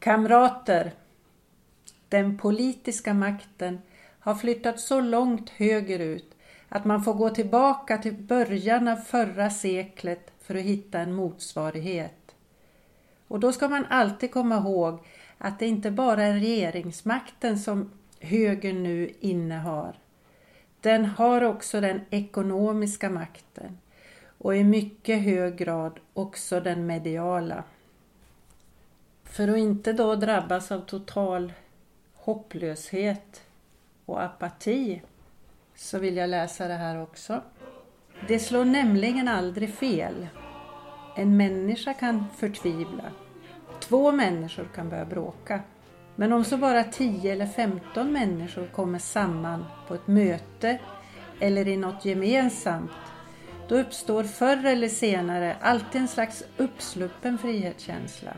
Kamrater! Den politiska makten har flyttat så långt högerut att man får gå tillbaka till början av förra seklet för att hitta en motsvarighet. Och då ska man alltid komma ihåg att det inte bara är regeringsmakten som högern nu innehar. Den har också den ekonomiska makten och i mycket hög grad också den mediala. För att inte då drabbas av total hopplöshet och apati så vill jag läsa det här också. Det slår nämligen aldrig fel. En människa kan förtvivla. Två människor kan börja bråka. Men om så bara 10 eller 15 människor kommer samman på ett möte eller i något gemensamt, då uppstår förr eller senare alltid en slags uppsluppen frihetskänsla.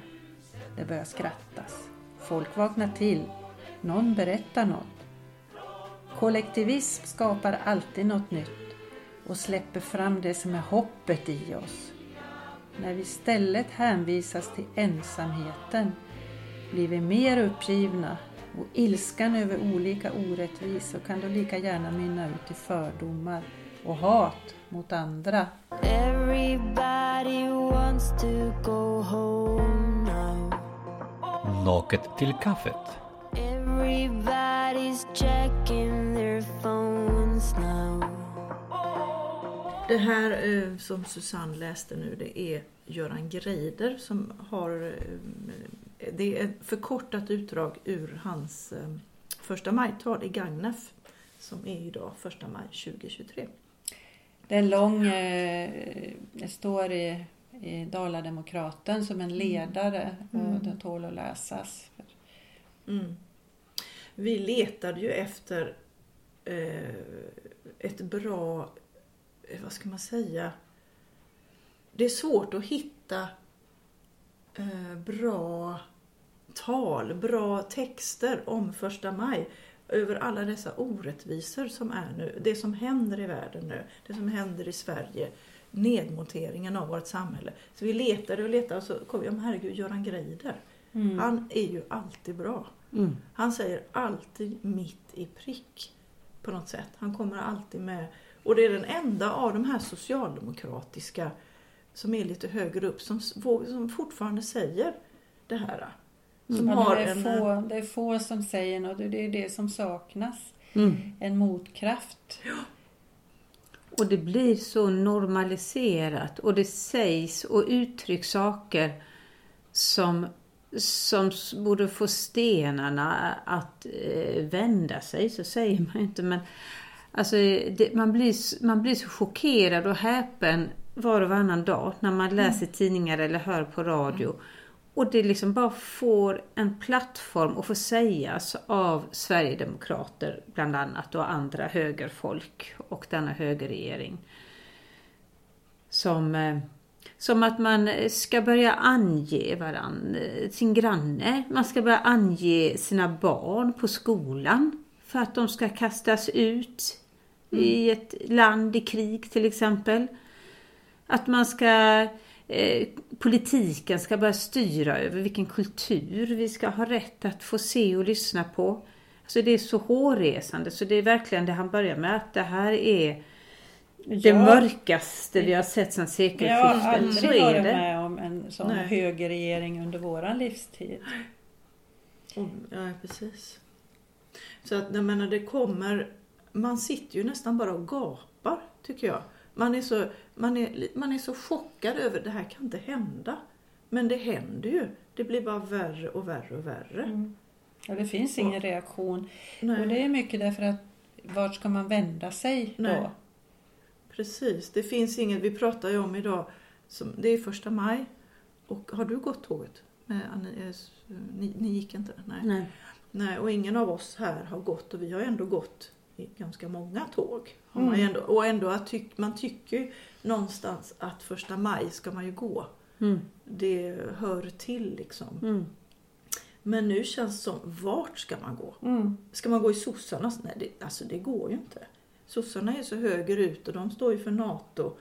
Det börjar skrattas. Folk vaknar till. Någon berättar något. Kollektivism skapar alltid något nytt och släpper fram det som är hoppet i oss. När vi istället hänvisas till ensamheten blir vi mer uppgivna och ilskan över olika orättvisor kan då lika gärna mynna ut i fördomar och hat mot andra. Naket till kaffet. Det här eh, som Susanne läste nu det är Göran Greider som har eh, det är ett förkortat utdrag ur hans eh, första majtal i Gagnef som är idag första maj 2023. Det är lång, det står i, i Dalademokraten som en ledare mm. och den tål att läsas. Mm. Vi letade ju efter eh, ett bra vad ska man säga, det är svårt att hitta eh, bra tal, bra texter om första maj över alla dessa orättvisor som är nu, det som händer i världen nu, det som händer i Sverige, nedmonteringen av vårt samhälle. Så vi letade och letade och så kom vi, ja men herregud, Göran Greider, mm. han är ju alltid bra. Mm. Han säger alltid mitt i prick på något sätt. Han kommer alltid med och det är den enda av de här socialdemokratiska som är lite högre upp som, som fortfarande säger det här. Som mm. har det, är en, få, det är få som säger något och det är det som saknas. Mm. En motkraft. Ja. Och det blir så normaliserat och det sägs och uttrycks saker som, som borde få stenarna att eh, vända sig, så säger man inte men Alltså det, man, blir, man blir så chockerad och häpen var och varannan dag när man läser mm. tidningar eller hör på radio. Och det liksom bara får en plattform att få sägas av Sverigedemokrater bland annat och andra högerfolk och denna högerregering. Som, eh, som att man ska börja ange varann, eh, sin granne, man ska börja ange sina barn på skolan för att de ska kastas ut mm. i ett land i krig till exempel. Att man ska eh, politiken ska börja styra över vilken kultur vi ska ha rätt att få se och lyssna på. Alltså det är så hårresande så det är verkligen det han börjar med att det här är det ja. mörkaste vi har sett sedan sekelskiftet. Jag har aldrig varit med om en sån Nej. högerregering under våran livstid. Ja, precis. Så att jag menar det kommer man sitter ju nästan bara och gapar, tycker jag. Man är så, man är, man är så chockad över det här kan inte hända. Men det händer ju. Det blir bara värre och värre och värre. Mm. Ja, det finns ingen och, reaktion. Nej. Och det är mycket därför att vart ska man vända sig då? Nej. Precis, det finns inget. Vi pratar ju om idag, som, det är första maj. Och har du gått tåget? Nej, eh, ni, ni gick inte? Nej. Nej. Nej, och ingen av oss här har gått och vi har ändå gått ganska många tåg. Mm. Man ändå, och ändå att tyck, man tycker någonstans att första maj ska man ju gå. Mm. Det hör till liksom. Mm. Men nu känns det som, vart ska man gå? Mm. Ska man gå i sossarnas? Nej, det, alltså det går ju inte. Sossarna är så högerut och de står ju för NATO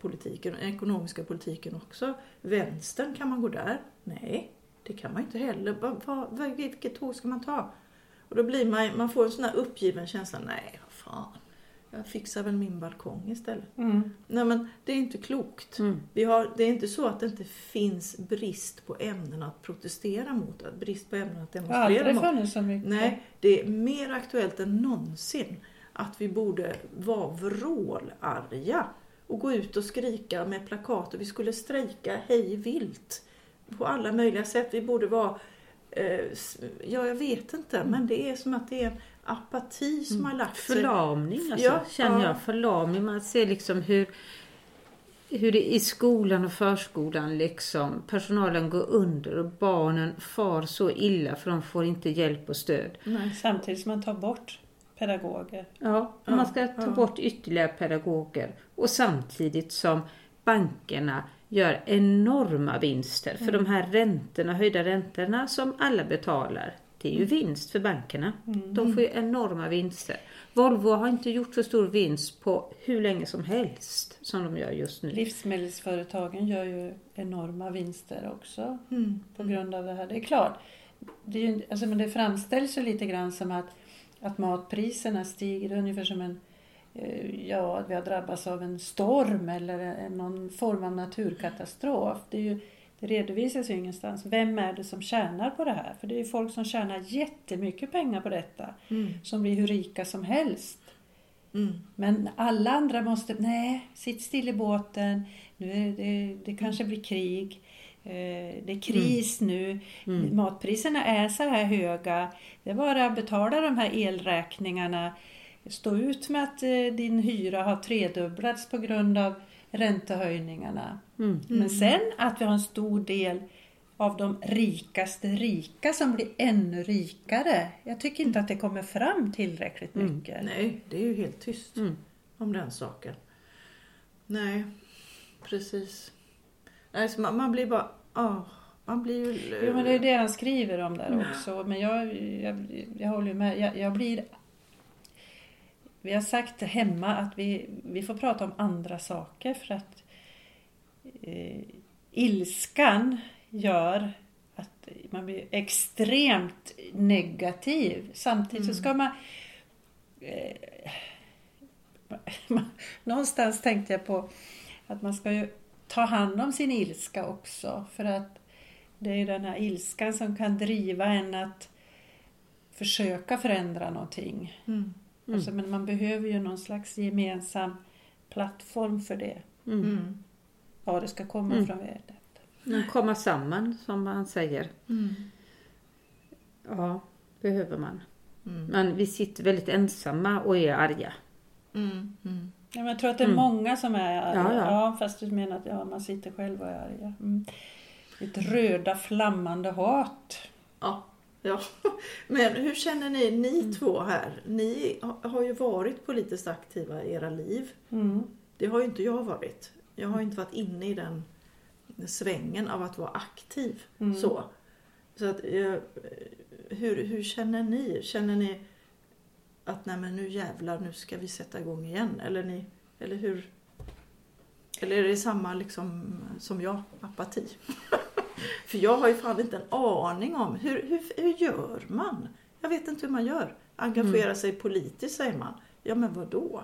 politiken, den ekonomiska politiken också. Vänstern, kan man gå där? Nej, Det kan man ju inte heller. Vad, vad, vilket tåg ska man ta? Och då blir man, man får en sån här uppgiven känsla. Nej, vad fan. Jag fixar väl min balkong istället. Mm. Nej men det är inte klokt. Mm. Vi har, det är inte så att det inte finns brist på ämnen att protestera mot. att Brist på ämnen att demonstrera aldrig mot. funnits så mycket. Nej, det är mer aktuellt än någonsin att vi borde vara vrålarga och gå ut och skrika med plakat och vi skulle strejka hej vilt på alla möjliga sätt. Vi borde vara, ja jag vet inte, men det är som att det är en apati som har lagt sig. Förlamning alltså, Ja, känner ja. jag. Förlamning. Man ser liksom hur, hur det i skolan och förskolan liksom personalen går under och barnen far så illa för de får inte hjälp och stöd. Nej. Samtidigt som man tar bort pedagoger. Ja, man ska ta ja. bort ytterligare pedagoger och samtidigt som bankerna gör enorma vinster. För de här räntorna, höjda räntorna som alla betalar, det är ju vinst för bankerna. De får ju enorma vinster. Volvo har inte gjort så stor vinst på hur länge som helst som de gör just nu. Livsmedelsföretagen gör ju enorma vinster också Mm. på grund av det här. Det är klart, det, är ju, alltså, men det framställs ju lite grann som att, att matpriserna stiger. Ungefär som en, ja, att vi har drabbats av en storm eller någon form av naturkatastrof. Det, är ju, det redovisas ju ingenstans. Vem är det som tjänar på det här? För det är ju folk som tjänar jättemycket pengar på detta. Mm. Som blir hur rika som helst. Mm. Men alla andra måste, nej, sitt still i båten, nu det, det kanske blir krig, eh, det är kris nu, Mm. matpriserna är så här höga, det är bara att betala de här elräkningarna, stå ut med att eh, din hyra har tredubblats på grund av räntehöjningarna. Mm. Men sen att vi har en stor del av de rikaste rika som blir ännu rikare. Jag tycker inte att det kommer fram tillräckligt Mm. mycket. Nej, det är ju helt tyst Mm. om den saken. Nej, precis. Nej, så man, man blir bara... ah, man blir ju... Jo, men det är det han skriver om där också. Men jag, jag, jag håller ju med. Jag, jag blir... Vi har sagt hemma att vi, vi får prata om andra saker för att eh, ilskan gör att man blir extremt negativ. Samtidigt så ska man... Eh, någonstans tänkte jag på att man ska ju ta hand om sin ilska också. För att det är den här ilskan som kan driva en att försöka förändra någonting. Mm. Alltså, men man behöver ju någon slags gemensam plattform för det. Mm. Mm. Ja, det ska komma Mm. från världen. Men komma samman som man säger. Mm. Ja, behöver man. Mm. Men vi sitter väldigt ensamma och är arga. Mm. Mm. Ja, men jag tror att det är Mm. många som är arga. Ja, ja. fast du menar att ja, man sitter själv och är arga. Mm. Ett röda flammande hat. Ja, ja. Men hur känner ni, ni två här? Ni ha- har ju varit politiskt aktiva i era liv. Mm. Det har ju inte jag varit. Jag har inte varit inne i den svängen av att vara aktiv. Mm. Så. Så att, eh, hur, hur känner ni? Känner ni att nej men nu jävlar, nu ska vi sätta igång igen? Eller, ni, eller hur? Eller är det samma liksom som jag, apati? För jag har ju fan inte en aning om hur, hur, hur gör man? Jag vet inte hur man gör. Engagera sig politiskt säger man. Ja men vad då?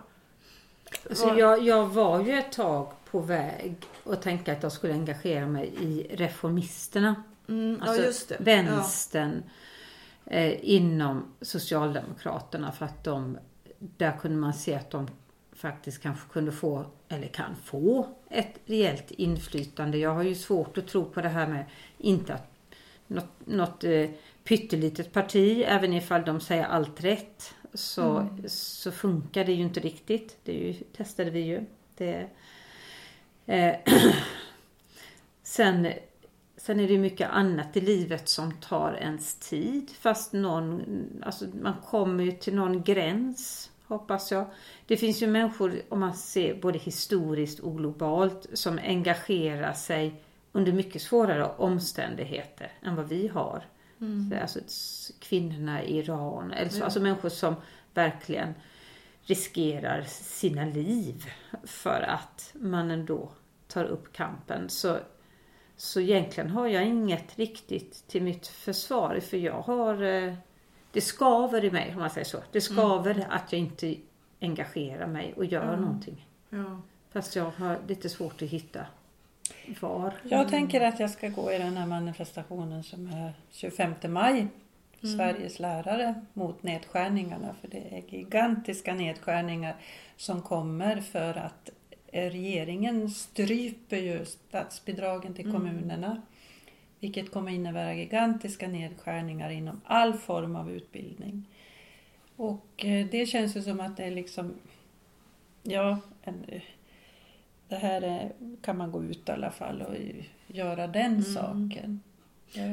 Alltså jag, jag var ju ett tag på väg att tänka att jag skulle engagera mig i reformisterna. Mm, Alltså ja just det. vänstern eh, inom Socialdemokraterna för att de, där kunde man se att de faktiskt kanske kunde få, eller kan få, ett rejält inflytande. Jag har ju svårt att tro på det här med inte att något, något eh, pyttelitet parti, även ifall de säger allt rätt, så, så funkar det ju inte riktigt. Det ju, testade vi ju. Det, eh, sen Sen är det mycket annat i livet som tar ens tid. Fast någon, alltså man kommer ju till någon gräns, hoppas jag. Det finns ju människor, om man ser både historiskt och globalt, som engagerar sig under mycket svårare omständigheter än vad vi har. Mm. Så, Alltså kvinnorna i Iran, eller så, Ja. alltså människor som verkligen riskerar sina liv för att man ändå tar upp kampen. Så Så egentligen har jag inget riktigt till mitt försvar för jag har eh, det skaver i mig om man säger så. Det skaver Mm. att jag inte engagerar mig och gör Ja. någonting. Ja. Fast jag har lite svårt att hitta var. Jag tänker att jag ska gå i den här manifestationen som är 25 maj. Mm. Sveriges lärare mot nedskärningarna. För det är gigantiska nedskärningar som kommer för att eh, regeringen stryper ju statsbidragen till Mm. kommunerna. Vilket kommer innebära gigantiska nedskärningar inom all form av utbildning. Och eh, det känns ju som att det är liksom, ja, eh, det här är, kan man gå ut i alla fall och göra den Mm. saken.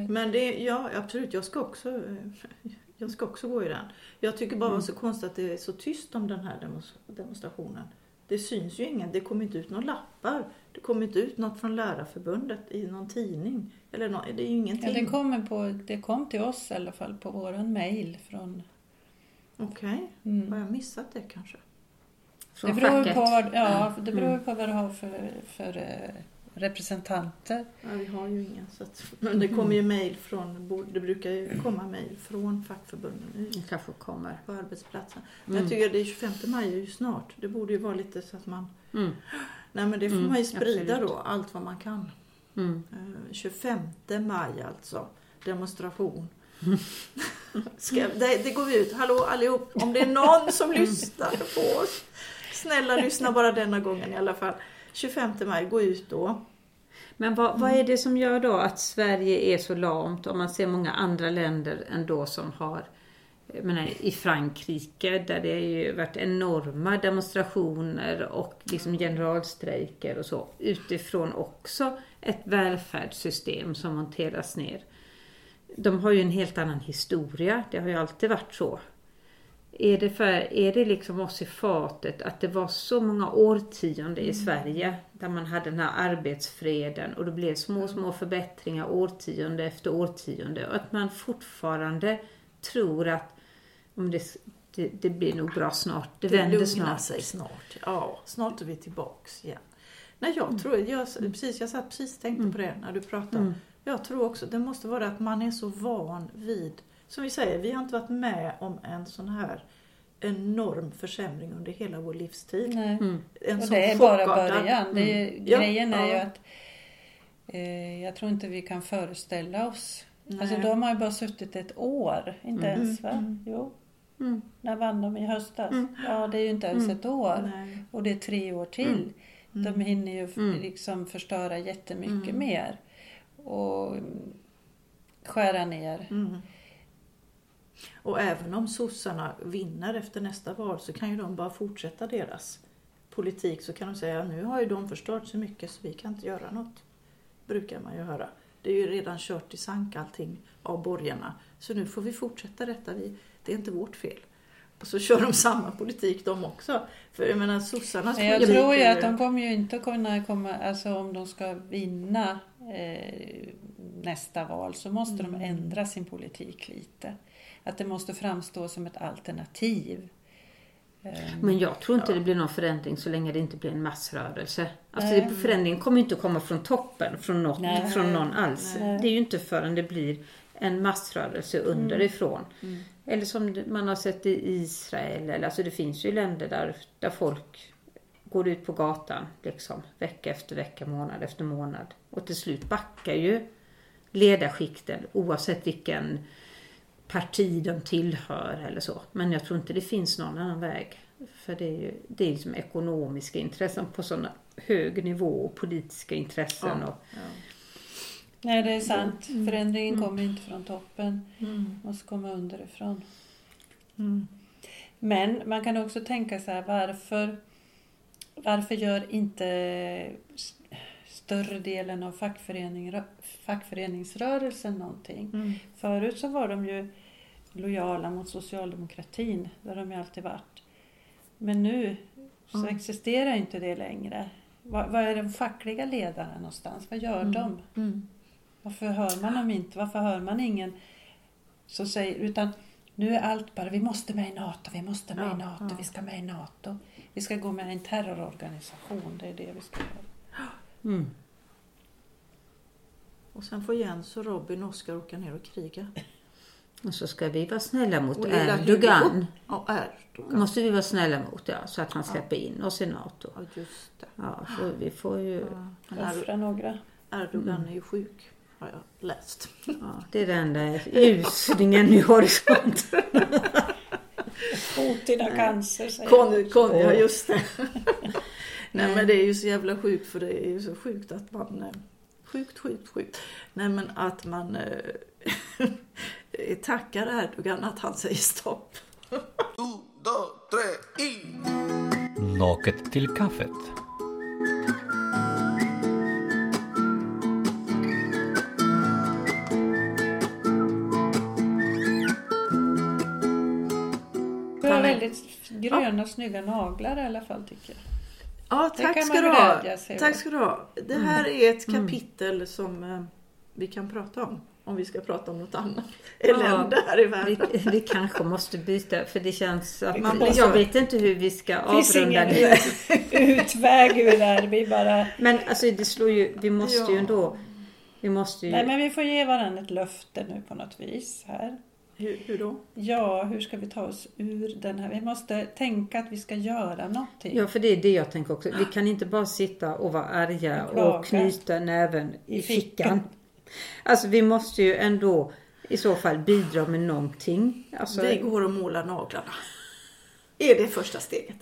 Men det, ja absolut, jag ska också eh, jag ska också gå i den. Jag tycker bara det var så konstigt att det är så tyst om den här demonstrationen. Det syns ju ingen, det kommer inte ut några lappar. Det kommer inte ut något från Lärarförbundet i någon tidning. Eller nå det är ju Ja, ingenting. det, kommer på, det kom till oss i alla fall på våran mail från... Okej, har Mm. jag missat det kanske? Det Från beror, facket. på vad, ja, det beror Mm. på vad du har för, för eh, representanter. Ja, vi har ju ingen. Så att, men det kommer ju mejl från, det brukar ju komma mejl från fackförbunden Det kanske kommer. på arbetsplatsen. Men Mm. jag tycker att det är 25 maj är ju snart. Det borde ju vara lite så att man... Mm. Nej men det får Mm, man ju sprida absolut. då, allt vad man kan. Mm. Eh, 25 maj alltså, demonstration. Ska, det, det går vi ut, hallå allihop, om det är någon som lyssnar på oss. Snälla lyssna bara denna gången i alla fall. 25 maj, gå ut då. Men vad, vad är det som gör då att Sverige är så lamt om man ser många andra länder ändå som har menar, i Frankrike där det har ju varit enorma demonstrationer och liksom generalstrejker och så utifrån också ett välfärdssystem som monteras ner. De har ju en helt annan historia, det har ju alltid varit så. Är det, för, är det liksom oss i fatet att det var så många årtionden i Sverige där man hade den här arbetsfreden och det blev små, små förbättringar årtionde efter årtionde och att man fortfarande tror att om det, det, det blir nog bra snart, det, Det vänder lugnar snart. sig snart. Ja, snart är vi tillbaks igen. Nej, jag tror, jag, precis, jag satt precis tänkte på det när du pratade. Mm. Jag tror också det måste vara att man är så van vid, som vi säger, vi har inte varit med om en sån här enorm försämring under hela vår livstid. Mm. En Och sån det är bara början. Det är, Mm. Ja, grejen är ju ja. att eh, jag tror inte vi kan föreställa oss. Nej. Alltså de har ju bara suttit ett år, inte Mm. ens va? Mm. Jo, Mm. när vann de i höstas? Mm. Ja, det är ju inte ens Mm. ett år. Nej. Och det är tre år till. Mm. De hinner ju Mm. liksom förstöra jättemycket Mm. mer. Och skära ner. Mm. Och även om sossarna vinner efter nästa val så kan ju de bara fortsätta deras politik. Så kan de säga nu har ju de förstört så mycket så vi kan inte göra något. Brukar man ju höra. Det är ju redan kört i sank allting av borgarna. Så nu får vi fortsätta detta. Vi, det är inte vårt fel. Och så kör de samma politik de också. För jag menar sossarnas Men jag tror ju att de kommer ju inte kunna komma, alltså om de ska vinna eh, nästa val så måste de Mm. ändra sin politik lite. Att det måste framstå som ett alternativ. Eh, Men jag tror inte Ja. det blir någon förändring så länge det inte blir en massrörelse. Alltså Nej. det, förändringen kommer inte att komma från toppen, från, något, Nej. från någon alls. Nej. Det är ju inte förrän det blir en massrörelse underifrån. Mm. Eller som man har sett i Israel, eller, alltså det finns ju länder där, där folk går ut på gatan liksom, vecka efter vecka, månad efter månad. Och till slut backar ju ledarskikten oavsett vilken parti de tillhör eller så. Men jag tror inte det finns någon annan väg. För det är ju det är liksom ekonomiska intressen på sån hög nivå och politiska intressen. Ja. Och, Ja. Nej, det är sant. Förändringen Mm. kommer inte från toppen. Mm. måste komma underifrån. Mm. Men man kan också tänka så här, varför, varför gör inte större delen av fackförening, fackföreningsrörelsen någonting? Mm. Förut så var de ju lojala mot socialdemokratin, det har de ju alltid varit. Men nu så Mm. existerar inte det längre. Var är de fackliga ledarna någonstans? Vad gör Mm. de? Mm. Varför hör man dem inte? Varför hör man ingen som säger, utan nu är allt bara, vi måste med i NATO, vi måste med Ja, i NATO, ja. vi ska med i NATO. Vi ska gå med i en terrororganisation, det är det vi ska göra. mm. Och sen får Jens och Robin och Oskar åka ner och kriga. Och så ska vi vara snälla mot Och Erdogan. Ja, Erdogan. Måste vi vara snälla mot, ja. Så att han släpper in oss i NATO. Ja, just det. Ja, för vi får ju... Ja. Offra några. Erdogan är ju sjuk, har jag läst. Ja, det är den där ljusningen i horisonten. Fotida cancer säger Kon, kon, ja, just det. Nej men det är ju så jävla sjukt för det är ju så sjukt att man... eh, Sjukt, sjukt, sjukt. Nej men att man eh, tackar Erdogan att han säger stopp. Un, dos, tres y... Locket till kaffet. Väldigt gröna snygga naglar i alla fall tycker jag. Ja, tack ska du ha. Tack ska du ha. Det här är ett kapitel som eh, vi kan prata om. Om vi ska prata om något annat elände här i världen. Vi, vi kanske måste byta för det känns att Man jag vet inte hur vi ska finns avrunda ingen det. ut, utväg ur det här. Vi bara... Men alltså det slår ju, vi måste ju Ja. ändå, vi måste ju, Nej men vi får ge varandra ett löfte nu på något vis här. Hur, hur då? Ja, hur ska vi ta oss ur den här? Vi måste tänka att vi ska göra någonting. ja för det är det jag tänker också. Vi kan inte bara sitta och vara arga Och knyta näven i I fickan. Alltså vi måste ju ändå i så fall bidra med någonting. Alltså, Vi går och målar naglarna. Är det första steget?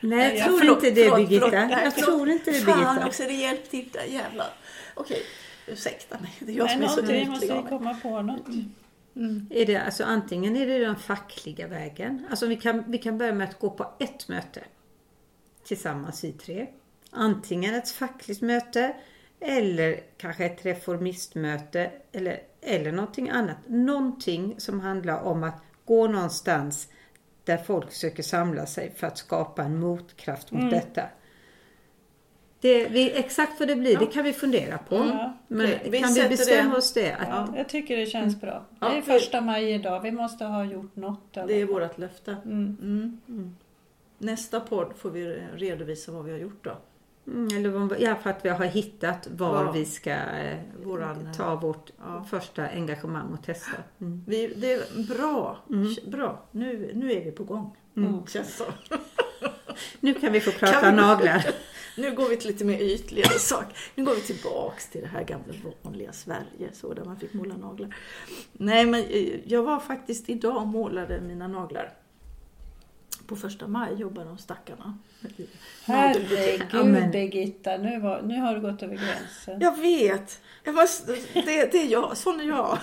nej jag Ja, tror förlåt, inte det förlåt, Birgitta. förlåt. Nej, jag tror inte det Fan Birgitta. också, det hjälpte inte. Jävlar. Okej, ursäkta mig. Det är jag Nej, som är så måste vi mig. komma på något. Är det, alltså, antingen är det den fackliga vägen. Alltså vi kan, vi kan börja med att gå på ett möte tillsammans i tre. Antingen ett fackligt möte eller kanske ett reformistmöte eller, eller någonting annat. Någonting som handlar om att gå någonstans där folk söker samla sig för att skapa en motkraft mot detta. Det, vi, exakt vad det blir, det kan vi fundera på. Ja. Men vi kan vi bestämma det. oss det? Ja, jag tycker det känns bra. Det Ja, är första maj idag. Vi måste ha gjort något. alla Det är vårt löfte. Mm. Mm. Nästa podd får vi redovisa vad vi har gjort då. Mm, eller vad, ja, för att vi har hittat var Ja. vi ska eh, Våran, ta vårt ja. första engagemang och testa. Mm. Vi, det är bra. Bra. Nu, nu är vi på gång. Mm. Känns så. Nu kan vi få prata vi- naglar. Nu går vi till lite mer ytligare saker. Nu går vi tillbaks till det här gamla vanliga Sverige, så där man fick måla naglar. Nej, men eh, jag var faktiskt idag och målade mina naglar. På första maj jobbar de stackarna. Herregud Birgitta, nu, var, nu har du gått över gränsen. Jag vet! Jag måste, det, det är jag, sån är jag.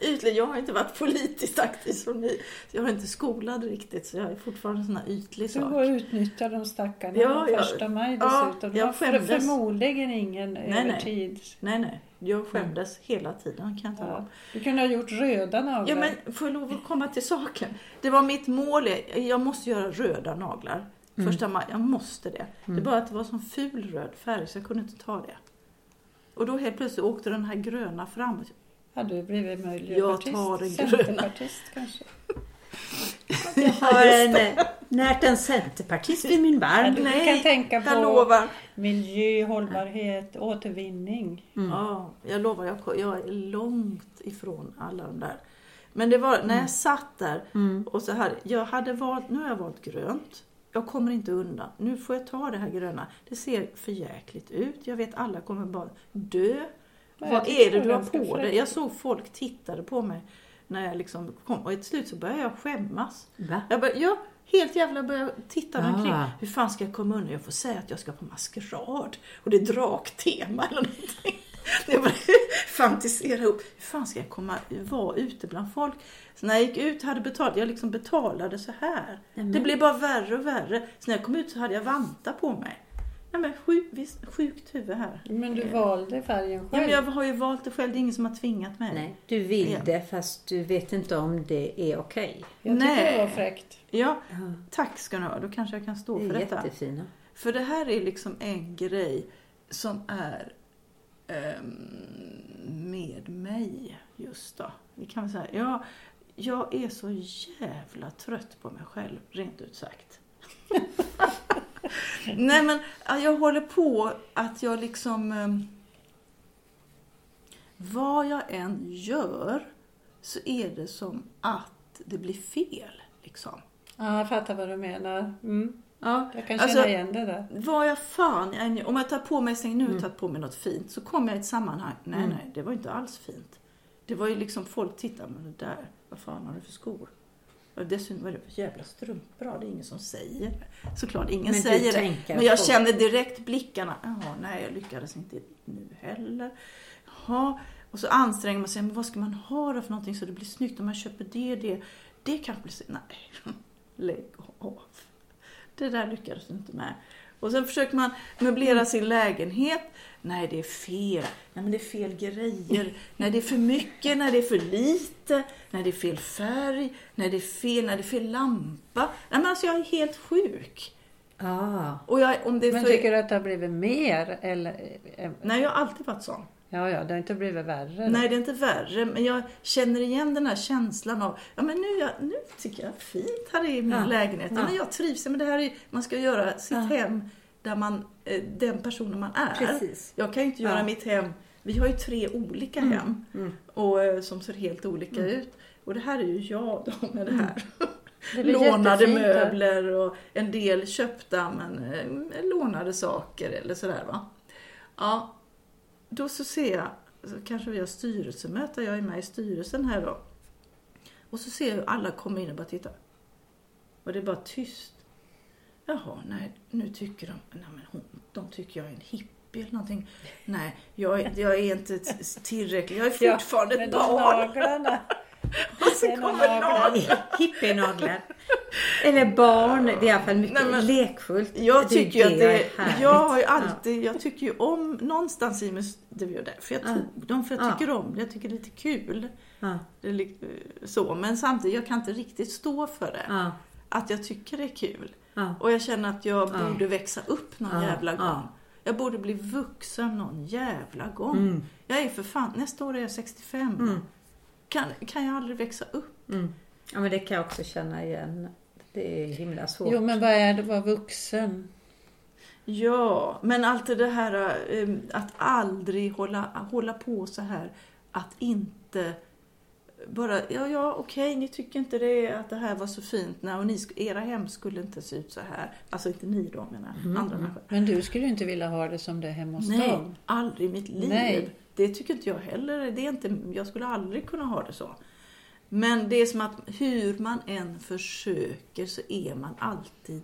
Ytlig, jag har inte varit politiskt aktiv som ni. Jag har inte skolad riktigt, så jag är fortfarande en sån här ytlig Du går sak. och utnyttjar de stackarna Ja, den första maj Ja, dessutom. jag Ja, för, skämdes. förmodligen ingen nej. övertid. Nej, nej. Jag skämdes hela tiden, kan jag Ja. Du kunde ha gjort röda naglar. Ja, men får jag lov att komma till saken? Det var mitt mål. Jag måste göra röda naglar. Första maj. Jag måste det. Det är bara att det var sån ful röd färg så jag kunde inte ta det. Och då helt plötsligt åkte den här gröna fram. Hade du blivit Jag miljöpartist? tar den gröna. Centerpartist kanske? Jag har en, eh, närt en centerpartist vid min Ja, barm. du Nej, kan tänka Jag på lovar. miljö, hållbarhet, återvinning. Ja, jag lovar. Jag, jag är långt ifrån alla de där. Men det var när jag satt där och så här. Jag hade valt, nu har jag valt grönt. Jag kommer inte undan. Nu får jag ta det här gröna. Det ser för jäkligt ut. Jag vet alla kommer bara dö. Nej, Vad är det du har på dig? Jag såg folk tittade på mig när jag liksom kom och till slut så började jag skämmas. Va? Jag började, ja, helt jävla började titta Ah. omkring. Hur fan ska jag komma undan? Jag får säga att jag ska på maskerad och det är draktema eller någonting. Jag började fantisera ihop. Hur fan ska jag komma, vara ute bland folk? Så när jag gick ut hade betalat, jag liksom betalade så här. Det blev bara värre och värre. Så när jag kom ut så hade jag vantar på mig. Ja, men sjuk, visst, sjukt huvud här. Men du valde färgen Ja, själv. men jag har ju valt det själv, det är ingen som har tvingat mig. Nej, du vill Ja. det fast du vet inte om det är okej. Jag tycker Nej. det var fräckt. Ja, tack ska ni ha. Då kanske jag kan stå Det för detta. jättefina. För det här är liksom en grej som är ehm, med mig just då. Vi kan väl säga, ja, jag är så jävla trött på mig själv, rent ut sagt. Nej men ja, jag håller på att jag liksom... ehm, vad jag än gör så är det som att det blir fel. Liksom. Ja, jag fattar vad du menar. Mm. Ja, Jag kan känna alltså, igen det där. vad jag fan än- Om jag tar på mig, säger nu jag tagit på mig något fint, så kommer jag i ett sammanhang. Nej, nej, det var inte alls fint. Det var ju liksom, folk tittar, men det där, vad fan har du för skor? Och dessutom, vad är det för jävla strumpor? Det är ingen som säger det. Såklart, ingen Men säger det. Men jag känner direkt blickarna. Jaha, nej, jag lyckades inte nu heller. Jaha. Och så anstränger man sig. Men vad ska man ha då för någonting så det blir snyggt? Om man köper det, det. Det kanske blir så... Nej, lägg av. Det där lyckades du inte med. Och sen försöker man möblera sin lägenhet. Nej, det är fel. Nej, men det är fel grejer. Nej, det är för mycket. Nej, det är för lite. Nej, det är fel färg. Nej, det är fel. Nej, det är fel lampa. Nej, men alltså jag är helt sjuk. Ah. Och jag, om det är Men för... tycker du att det har blivit mer? Eller, eh, Nej, jag har alltid varit sån. Ja, ja, det har inte blivit värre. Nej, det är inte värre. Men jag känner igen den här känslan av, ja men nu, jag, nu tycker jag fint här i min Ja. lägenhet. Ja. Ja. Men jag trivs. Men det här är, man ska göra sitt hem där man, eh, den personen man är. Precis. Jag kan ju inte göra Ja. mitt hem, vi har ju tre olika hem. Och, eh, som ser helt olika ut. Och det här är ju jag då med det här. Det lånade möbler och en del köpta men eh, lånade saker eller sådär va. Ja, då så ser jag, så kanske vi har styrelsemöte, jag är med i styrelsen här då. Och så ser jag hur alla kommer in och bara tittar. Och det är bara tyst. Jaha, nej, nu tycker de, nej men hon, de tycker jag är en hippie eller någonting. Nej, jag, är- jag är inte tillräcklig, jag är fortfarande med ett barn. naglarna. Och så kommer naglarna. naglarna. Hippienaglar. Eller barn. Det är i alla fall mycket Nej, men- lekfullt. Jag Det tycker ju att jag det, är jag har ju alltid, jag tycker ju om någonstans i mig, det var ju därför jag tog dem, för jag Ja. tycker om det, jag tycker det är lite kul. Det är så, men samtidigt, jag kan inte riktigt stå för det. Att jag tycker det är kul. Och jag känner att jag Ja. borde växa upp någon jävla gång. ja. Jag borde bli vuxen någon jävla gång. Mm. Jag är för fan, nästa år är jag 65. Kan, kan jag aldrig växa upp? Mm. ja, men det kan jag också känna igen. Det är himla svårt. Jo, men vad är det att vara vuxen? Ja, men allt det här eh, att aldrig hålla, hålla på så här. Att inte bara, ja, ja, okej, ni tycker inte det, att det här var så fint. Nej, och ni, era hem skulle inte se ut så här. Alltså inte ni då, menar jag. Andra människor. Men du skulle ju inte vilja ha det som det är hemma hos Nej, dem. aldrig i mitt liv. Nej. Det tycker inte jag heller. Det är inte, jag skulle aldrig kunna ha det så. Men det är som att hur man än försöker så är man alltid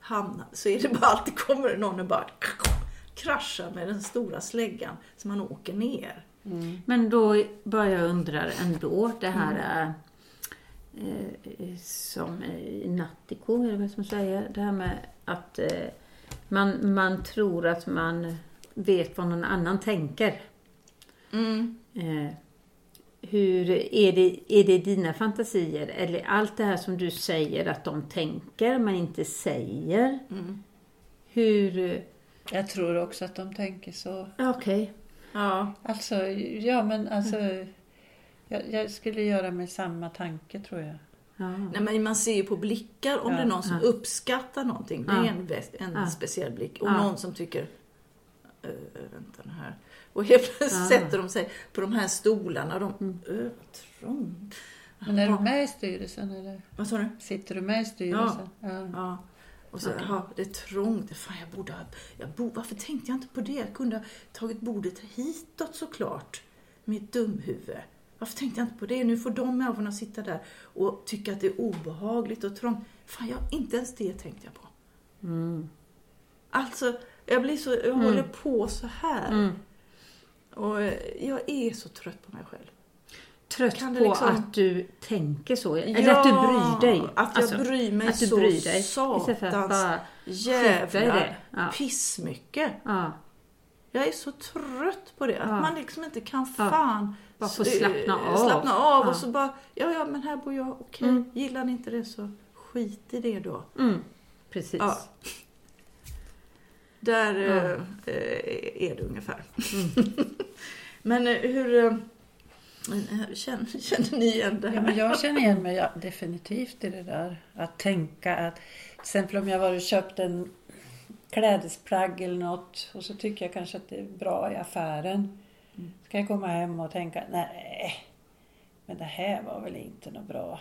hamnar, så är det bara alltid kommer någon och bara kraschar med den stora släggan så man åker ner. Men då börjar jag undra ändå det här Mm. eh, som i Nattiko, är det som säger, det här med att eh, man, man tror att man vet vad någon annan tänker. Mm. Eh, hur är det, är det dina fantasier eller allt det här som du säger att de tänker men inte säger? Mm. Hur... Jag tror också att de tänker så. Okej. Ja, Alltså, ja men alltså. Jag, jag skulle göra med samma tanke tror jag. Ja. Nej, men man ser ju på blickar om Ja, det är någon som ja. uppskattar någonting. Det är Ja. en, väst- en Ja. speciell blick. Och Ja. någon som tycker, "Eh, vänta nu här. Och helt plötsligt Ja. sätter de sig på de här stolarna. De, Mm. "Öh, vad trångt. Men är du med i styrelsen eller? Vad sa du? Sitter du med i styrelsen? Ja. Ja. Och så, jaha, det är trångt. Fan, jag borde ha, jag bo, varför tänkte jag inte på det? Jag kunde ha tagit bordet hitåt såklart. Mitt dumhuvud. Varför tänkte jag inte på det? Nu får de människorna sitta där och tycka att det är obehagligt och trångt. Fan, jag, inte ens det tänkte jag på. Mm. Alltså, jag blir så, jag håller på så här. Mm. Och eh, jag är så trött på mig själv. Trött Kan på liksom- att du tänker så? Eller att du bryr dig? Att jag bryr mig att du så bryr dig. Satans jävla. Ja. pissmycket. Ja. Jag är så trött på det. Att Ja. man liksom inte kan Ja. fan Bara få slappna eh, av. slappna av Ja. och så bara, ja ja men här bor jag, okej. Mm. Gillar ni inte det så skit i det då. Mm. Precis. Där eh, eh, är det ungefär. Mm. men eh, hur eh, känner, känner ni igen det här? Ja, men jag känner igen mig ja, definitivt i det där. Att tänka att till exempel om jag var och köpt en klädesplagg eller något och så tycker jag kanske att det är bra i affären. Ska jag komma hem och tänka, nej, men det här var väl inte något bra.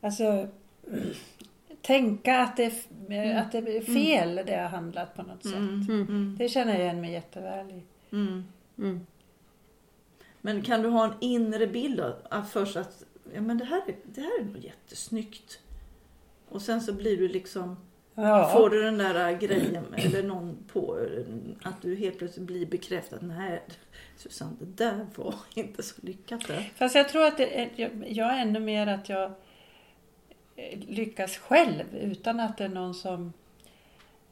Alltså, tänka att det, är- att det är fel det har handlat på något sätt. Mm. Det känner jag igen mig jätteväl i. Mm. Mm. Men kan du ha en inre bild? Att först att ja, men det, här är, det här är nog jättesnyggt. Och sen så blir du liksom, Ja. får du den där grejen eller någon på att du helt plötsligt blir bekräftad. Nej Susanne, det där var inte så lyckat. Fast jag tror att det jag, jag är ännu mer att jag lyckas själv utan att det är någon som...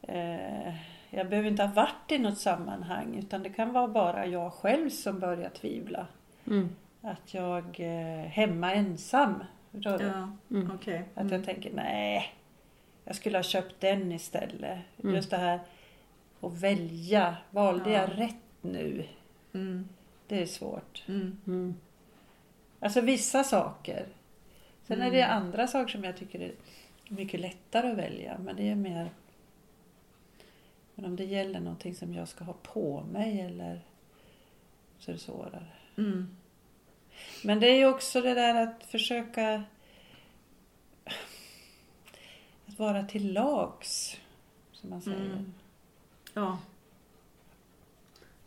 Eh, jag behöver inte ha varit i något sammanhang utan det kan vara bara jag själv som börjar tvivla. Mm. Att jag eh, hemma ensam. Ja, Mm. Att jag tänker nej, jag skulle ha köpt den istället. Mm. Just det här att välja. Valde Ja. jag rätt nu? Mm. Det är svårt. Mm. Mm. Alltså vissa saker. Sen är det Mm. andra saker som jag tycker är mycket lättare att välja. Men det är mer... Men om det gäller någonting som jag ska ha på mig eller så är det svårare. Mm. Men det är ju också det där att försöka att vara till lags. Som man säger. Mm. Ja.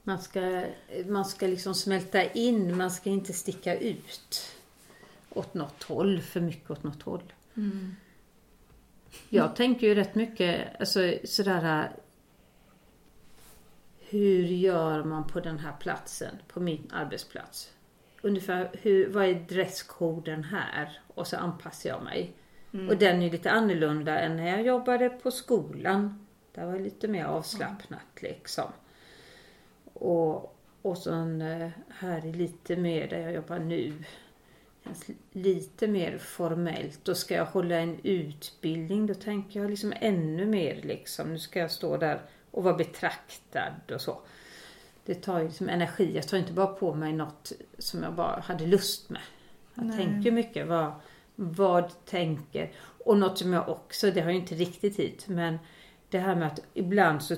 Man ska, man ska liksom smälta in, man ska inte sticka ut åt något håll, för mycket åt något håll. Mm. Jag tänker ju rätt mycket alltså, sådär hur gör man på den här platsen, på min arbetsplats? Ungefär hur, vad är dresskoden här? Och så anpassar jag mig. Och den är lite annorlunda än när jag jobbade på skolan. Där var det lite mer avslappnat liksom. Och, och sen eh, här är lite mer där jag jobbar nu. Lite mer formellt. Då ska jag hålla en utbildning. Då tänker jag liksom ännu mer liksom. Nu ska jag stå där och vara betraktad och så. Det tar ju liksom energi. Jag tar inte bara på mig något som jag bara hade lust med. Jag Nej. tänker mycket vad, vad tänker. Och något som jag också, det har ju inte riktigt hit, men det här med att ibland så,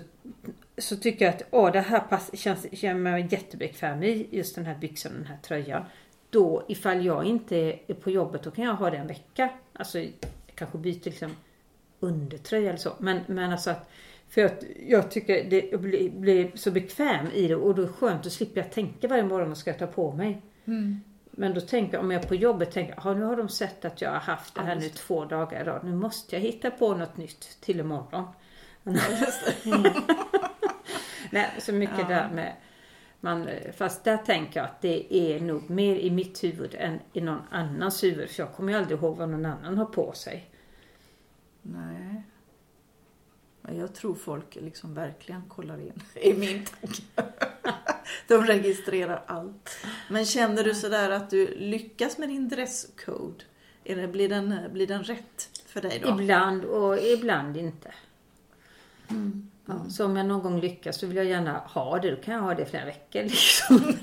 så tycker jag att åh, det här pass, känns, känner jag mig jättebekväm i, just den här byxan och den här tröjan. Då ifall jag inte är på jobbet, då kan jag ha det en vecka. Alltså jag kanske byter liksom undertröja eller så. Men, men alltså att, för att jag tycker det jag blir, blir så bekväm i det och då är det skönt att slippa jag tänka varje morgon vad ska jag ta på mig. Men då tänker jag, om jag är på jobbet tänker jag, "Ja, nu har de sett att jag har haft det här nu två dagar i rad. Nu måste jag hitta på något nytt till imorgon. Nej, så mycket Ja. där med man, fast där tänker jag att det är nog mer i mitt huvud än i någon annans huvud. För jag kommer ju aldrig ihåg vad någon annan har på sig. Nej. Men jag tror folk liksom verkligen kollar in i min tanke. De registrerar allt. Men känner du sådär att du lyckas med din dresscode? Blir, den, blir den rätt för dig då? Ibland och ibland inte. Ja, så om jag någon gång lyckas så vill jag gärna ha det. Då kan jag ha det i flera veckor. Liksom.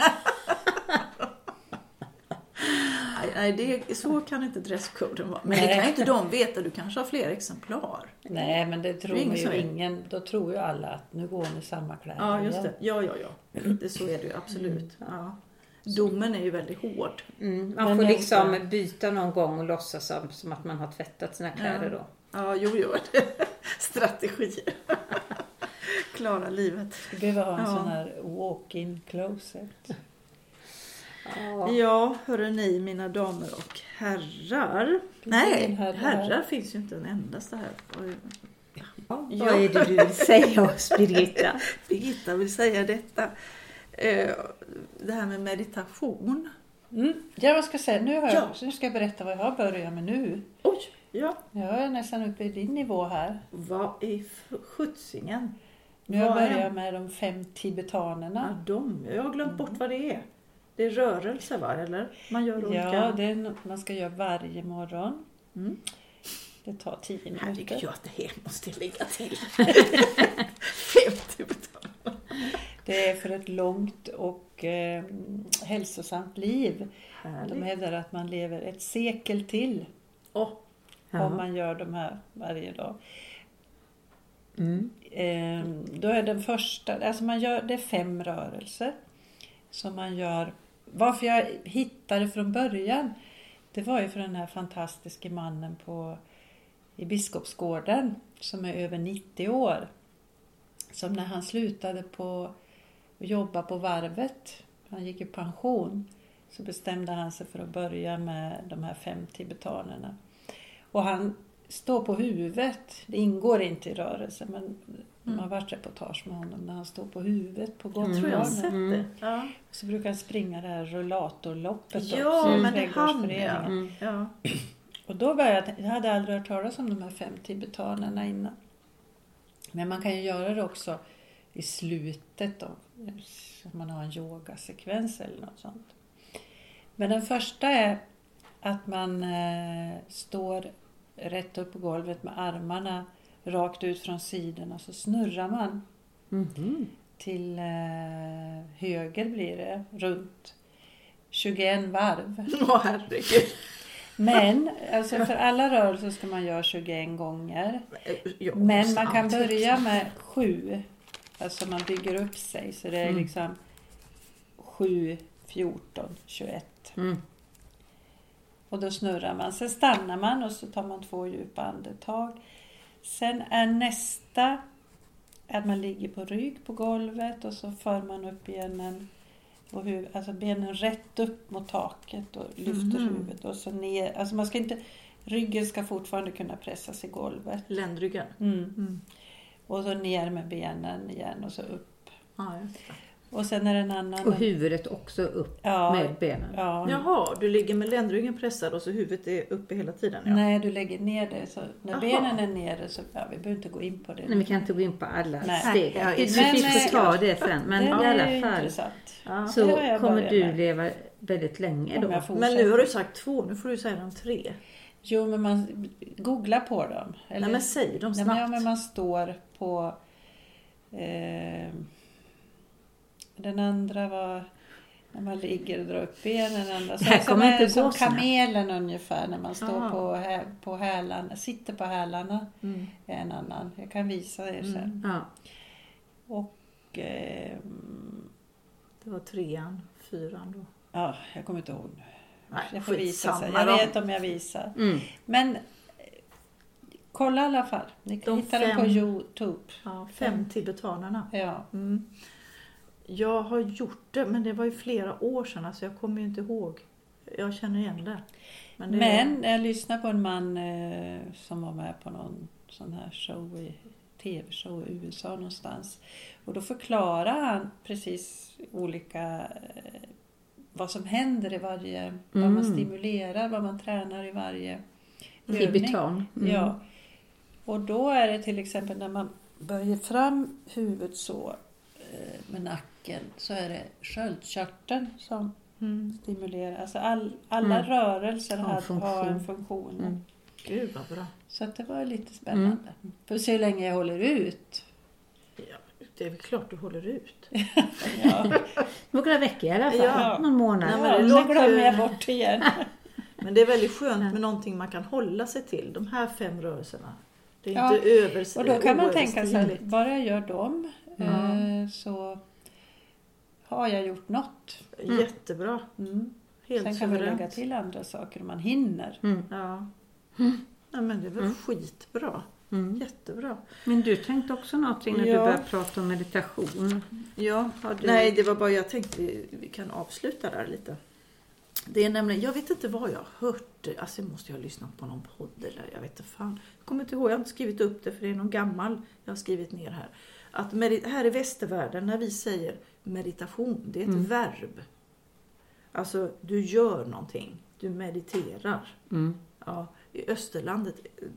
Nej, det, så kan inte dresscoden vara. Men det Nej. kan ju inte de veta. Du kanske har fler exemplar. Nej, men det tror Det är ingen ju ingen. Då tror ju alla att nu går ni samma kläder Ja, just det. Ja, ja, ja. Det, så är det ju absolut. Ja. Domen är ju väldigt hård. Mm, man Men får liksom byta någon gång och låtsas som, som att man har tvättat sina kläder då. Ja, jo, jo. Strategier. Klara livet. Vi behöver ha en Ja. sån här walk-in closet. Ja. Ja, hörru ni mina damer och herrar. Nej, herrar. herrar finns ju inte en endaste här. Oj. Vad är det du vill säga oss Birgitta? Birgitta vill säga detta. Eh, Det här med meditation. Mm. Ja, vad ska jag säga? Nu, har jag, Ja. nu ska jag berätta vad jag har börjat med nu. Oj, ja. Jag är nästan uppe i din nivå här. Vad i skjutsingen? Nu har jag börjat med de fem tibetanerna. Ja, de. Jag har glömt bort vad det är. Det är rörelse va, eller? Man gör olika... Ja, det är något man ska göra varje morgon. Mm. Det tar tio Herregud, minuter. ja, det här måste jag lägga till. 50 betalare. Det är för ett långt och eh, hälsosamt liv. De Härligt. hävdar att man lever ett sekel till Åh, om man gör de här varje dag. Mm. Ehm, då är den första, alltså man gör, det är fem rörelser. som man gör. Varför jag hittade från början, det var ju för den här fantastiske mannen på, i Biskopsgården som är över 90 år. Som när han slutade på att jobba på varvet, han gick i pension, så bestämde han sig för att börja med de här fem tibetanerna. Och han står på huvudet, det ingår inte i rörelsen men man har varit reportage med honom när han står på huvudet på Jag tror jag har gångbanan. sett det. Ja, Så brukar han springa det här rullatorloppet ja också i men det hann trädgårdsföreningen. jag. Ja. Och då började jag, jag hade aldrig hört talas om de här fem tibetanerna innan. Men man kan ju göra det också i slutet då. Om man har en yogasekvens eller något sånt. Men den första är att man eh, står rätt upp på golvet med armarna rakt ut från sidorna så snurrar man Mhm. till eh, höger blir det, runt 21 varv. Åh herregud. Men alltså för alla rörelser ska man göra 21 gånger. Jag Men man kan börja med 7. Alltså man bygger upp sig så det är Mm. liksom 7, 14, 21. Mm. Och då snurrar man. Sen stannar man och så tar man två djupa andetag. Sen är nästa att man ligger på rygg på golvet och så för man upp benen och huv, alltså benen rätt upp mot taket och lyfter Mhm. huvudet och så ner. Alltså man ska inte, ryggen ska fortfarande kunna pressas i golvet. Ländryggen. Mm. Mm. Och så ner med benen igen och så upp. Ja. Och sen är det en annan... Och huvudet också upp ja, med benen. Ja. Jaha, du ligger med ländryggen pressad och så huvudet är uppe hela tiden? Ja. Nej, du lägger ner det. Så när Jaha. benen är nere så... Ja, vi behöver inte gå in på det. Nej, vi kan inte gå in på alla Nej. steg. Ja, får ta det sen. Men det i är alla fall intressant. Ja. så kommer du med. leva väldigt länge då. Men nu har du sagt två, nu får du säga de tre. Jo, men man googlar på dem. Eller, Nej men säg dem Nej, snabbt. men, ja, men man står på... Eh, den andra var när man ligger och drar upp benen. Den andra, här som inte som kamelen ungefär när man står Aha. på, hä, på hälarna, sitter på hälarna. Mm. en annan. Jag kan visa er sen. Mm. Ja. Och... ehm, Det var trean, fyran då. ja, jag kommer inte ihåg nu. Nej, Jag får visa sen. Jag vet om jag visar. Mm. Men eh, kolla i alla fall. Ni kan De hitta dem på fem. Youtube. Ja, fem tibetanerna. Ja. Mm. Jag har gjort det, men det var ju flera år sedan, alltså jag kommer ju inte ihåg. Jag känner igen det. Men, det Men jag lyssnade på en man eh, som var med på någon sån här show i tv-show i USA någonstans. Och då förklarar han precis olika eh, vad som händer i varje, vad man Mm. stimulerar, vad man tränar i varje övning. Tibetan. Mm. Ja. Och då är det till exempel när man böjer fram huvudet så eh, med nacken så är det sköldkörteln som Mm. stimulerar. Alltså all, alla Mm. rörelser Har funktion. har en funktion. Mm. Gud vad bra. Så det var lite spännande. Får se hur länge jag håller ut. Ja, det är väl klart du håller ut. Ja, Några veckor i alla fall. Ja. Någon månad. Nej, men ja det glömmer jag bort igen. Men det är väldigt skönt med någonting man kan hålla sig till. De här fem rörelserna. Det är Ja, inte över Och då kan man tänka så att bara jag gör dem Ja. eh, så har jag gjort något. Jättebra. Mm. Helt Sen kan man lägga till andra saker om man hinner. Mm. Ja. ja men det är väl skitbra. Mm. Jättebra. Men du tänkte också någonting när Ja. du började prata om meditation. Ja, du- nej det var bara jag tänkte vi, vi kan avsluta där lite. Det är nämligen, jag vet inte vad jag har hört, alltså måste jag ha lyssnat på någon podd eller jag vet inte fan. Jag kommer inte ihåg, jag har inte skrivit upp det för det är någon gammal jag har skrivit ner här. Att medi- här i västvärlden när vi säger meditation, det är ett verb. Alltså du gör någonting, du mediterar. Mm. Ja, I Österlandet,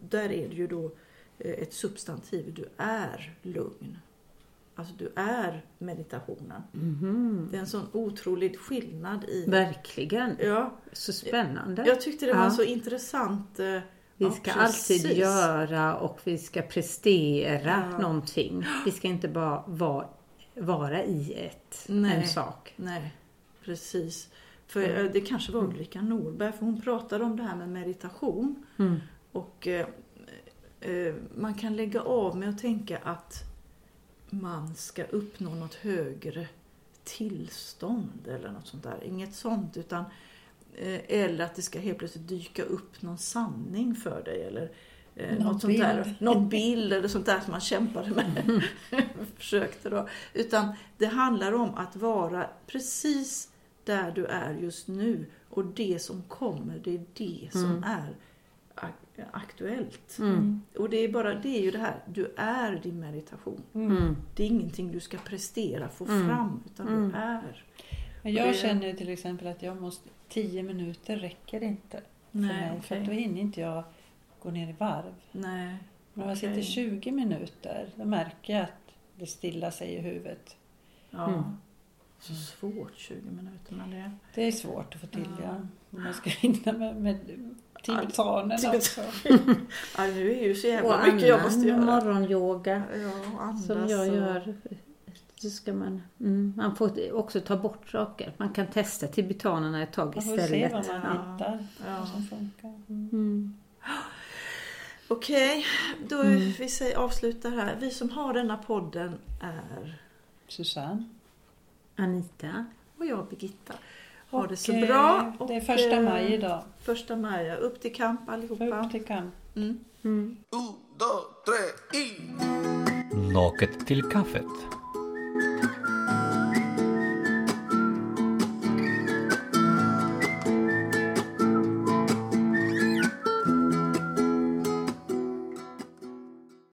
där är det ju då eh, ett substantiv. Du är lugn. Alltså du är meditationen. Mhm. Det är en sån otrolig skillnad i... Verkligen. Ja, Så spännande. jag tyckte det var Ja. så intressant. eh, Vi ja, ska precis. alltid göra och vi ska prestera Ja. någonting. Vi ska inte bara vara, vara i ett, Nej. en sak. Nej, precis. För eh, det kanske var Ulrika Norberg, för hon pratade om det här med meditation. Mm. Och eh, eh, man kan lägga av med att tänka att man ska uppnå något högre tillstånd eller något sånt där. Inget sånt utan eh, eller att det ska helt plötsligt dyka upp någon sanning för dig eller eh, Någon något sånt där. bild. Någon bild eller sånt där som man kämpade med. Försökte då. Utan det handlar om att vara precis där du är just nu och det som kommer det är det som är ak- aktuellt. Och det är bara det är ju det här, du är din meditation. Mm. Det är ingenting du ska prestera, få fram, utan du är. Men jag det- känner till exempel att jag måste, tio minuter räcker inte för Nej, mig. För att då hinner inte jag gå ner i varv. Nej. Men om jag sitter Okej. 20 minuter, då märker jag att det stillar sig i huvudet. Ja. Mm. Så svårt 20 minuter men det... Det är svårt att få till, Ja. ja. Om man ska hinna med, med tibetanerna Tibet- också. Ja, nu är ju så Och jävla mycket jag måste göra. morgonyoga Ja, andas som jag och- gör. Så ska man, mm, man får också ta bort saker. Man kan testa tibetanerna ett tag Man får se istället. vad man Ja. hittar. Ja. Vad som funkar. Mm. Mm. Okej, då Mm. vi säger, avslutar här. Vi som har denna podden är Susanne. Anita. och jag Birgitta. Ha det så Och, bra. eh, Det är och, första eh, maj idag. Första maj, ja. upp till kamp allihopa. Upp till kamp. Mm. Mm. Un, dos, tres y... Loket till kaffet.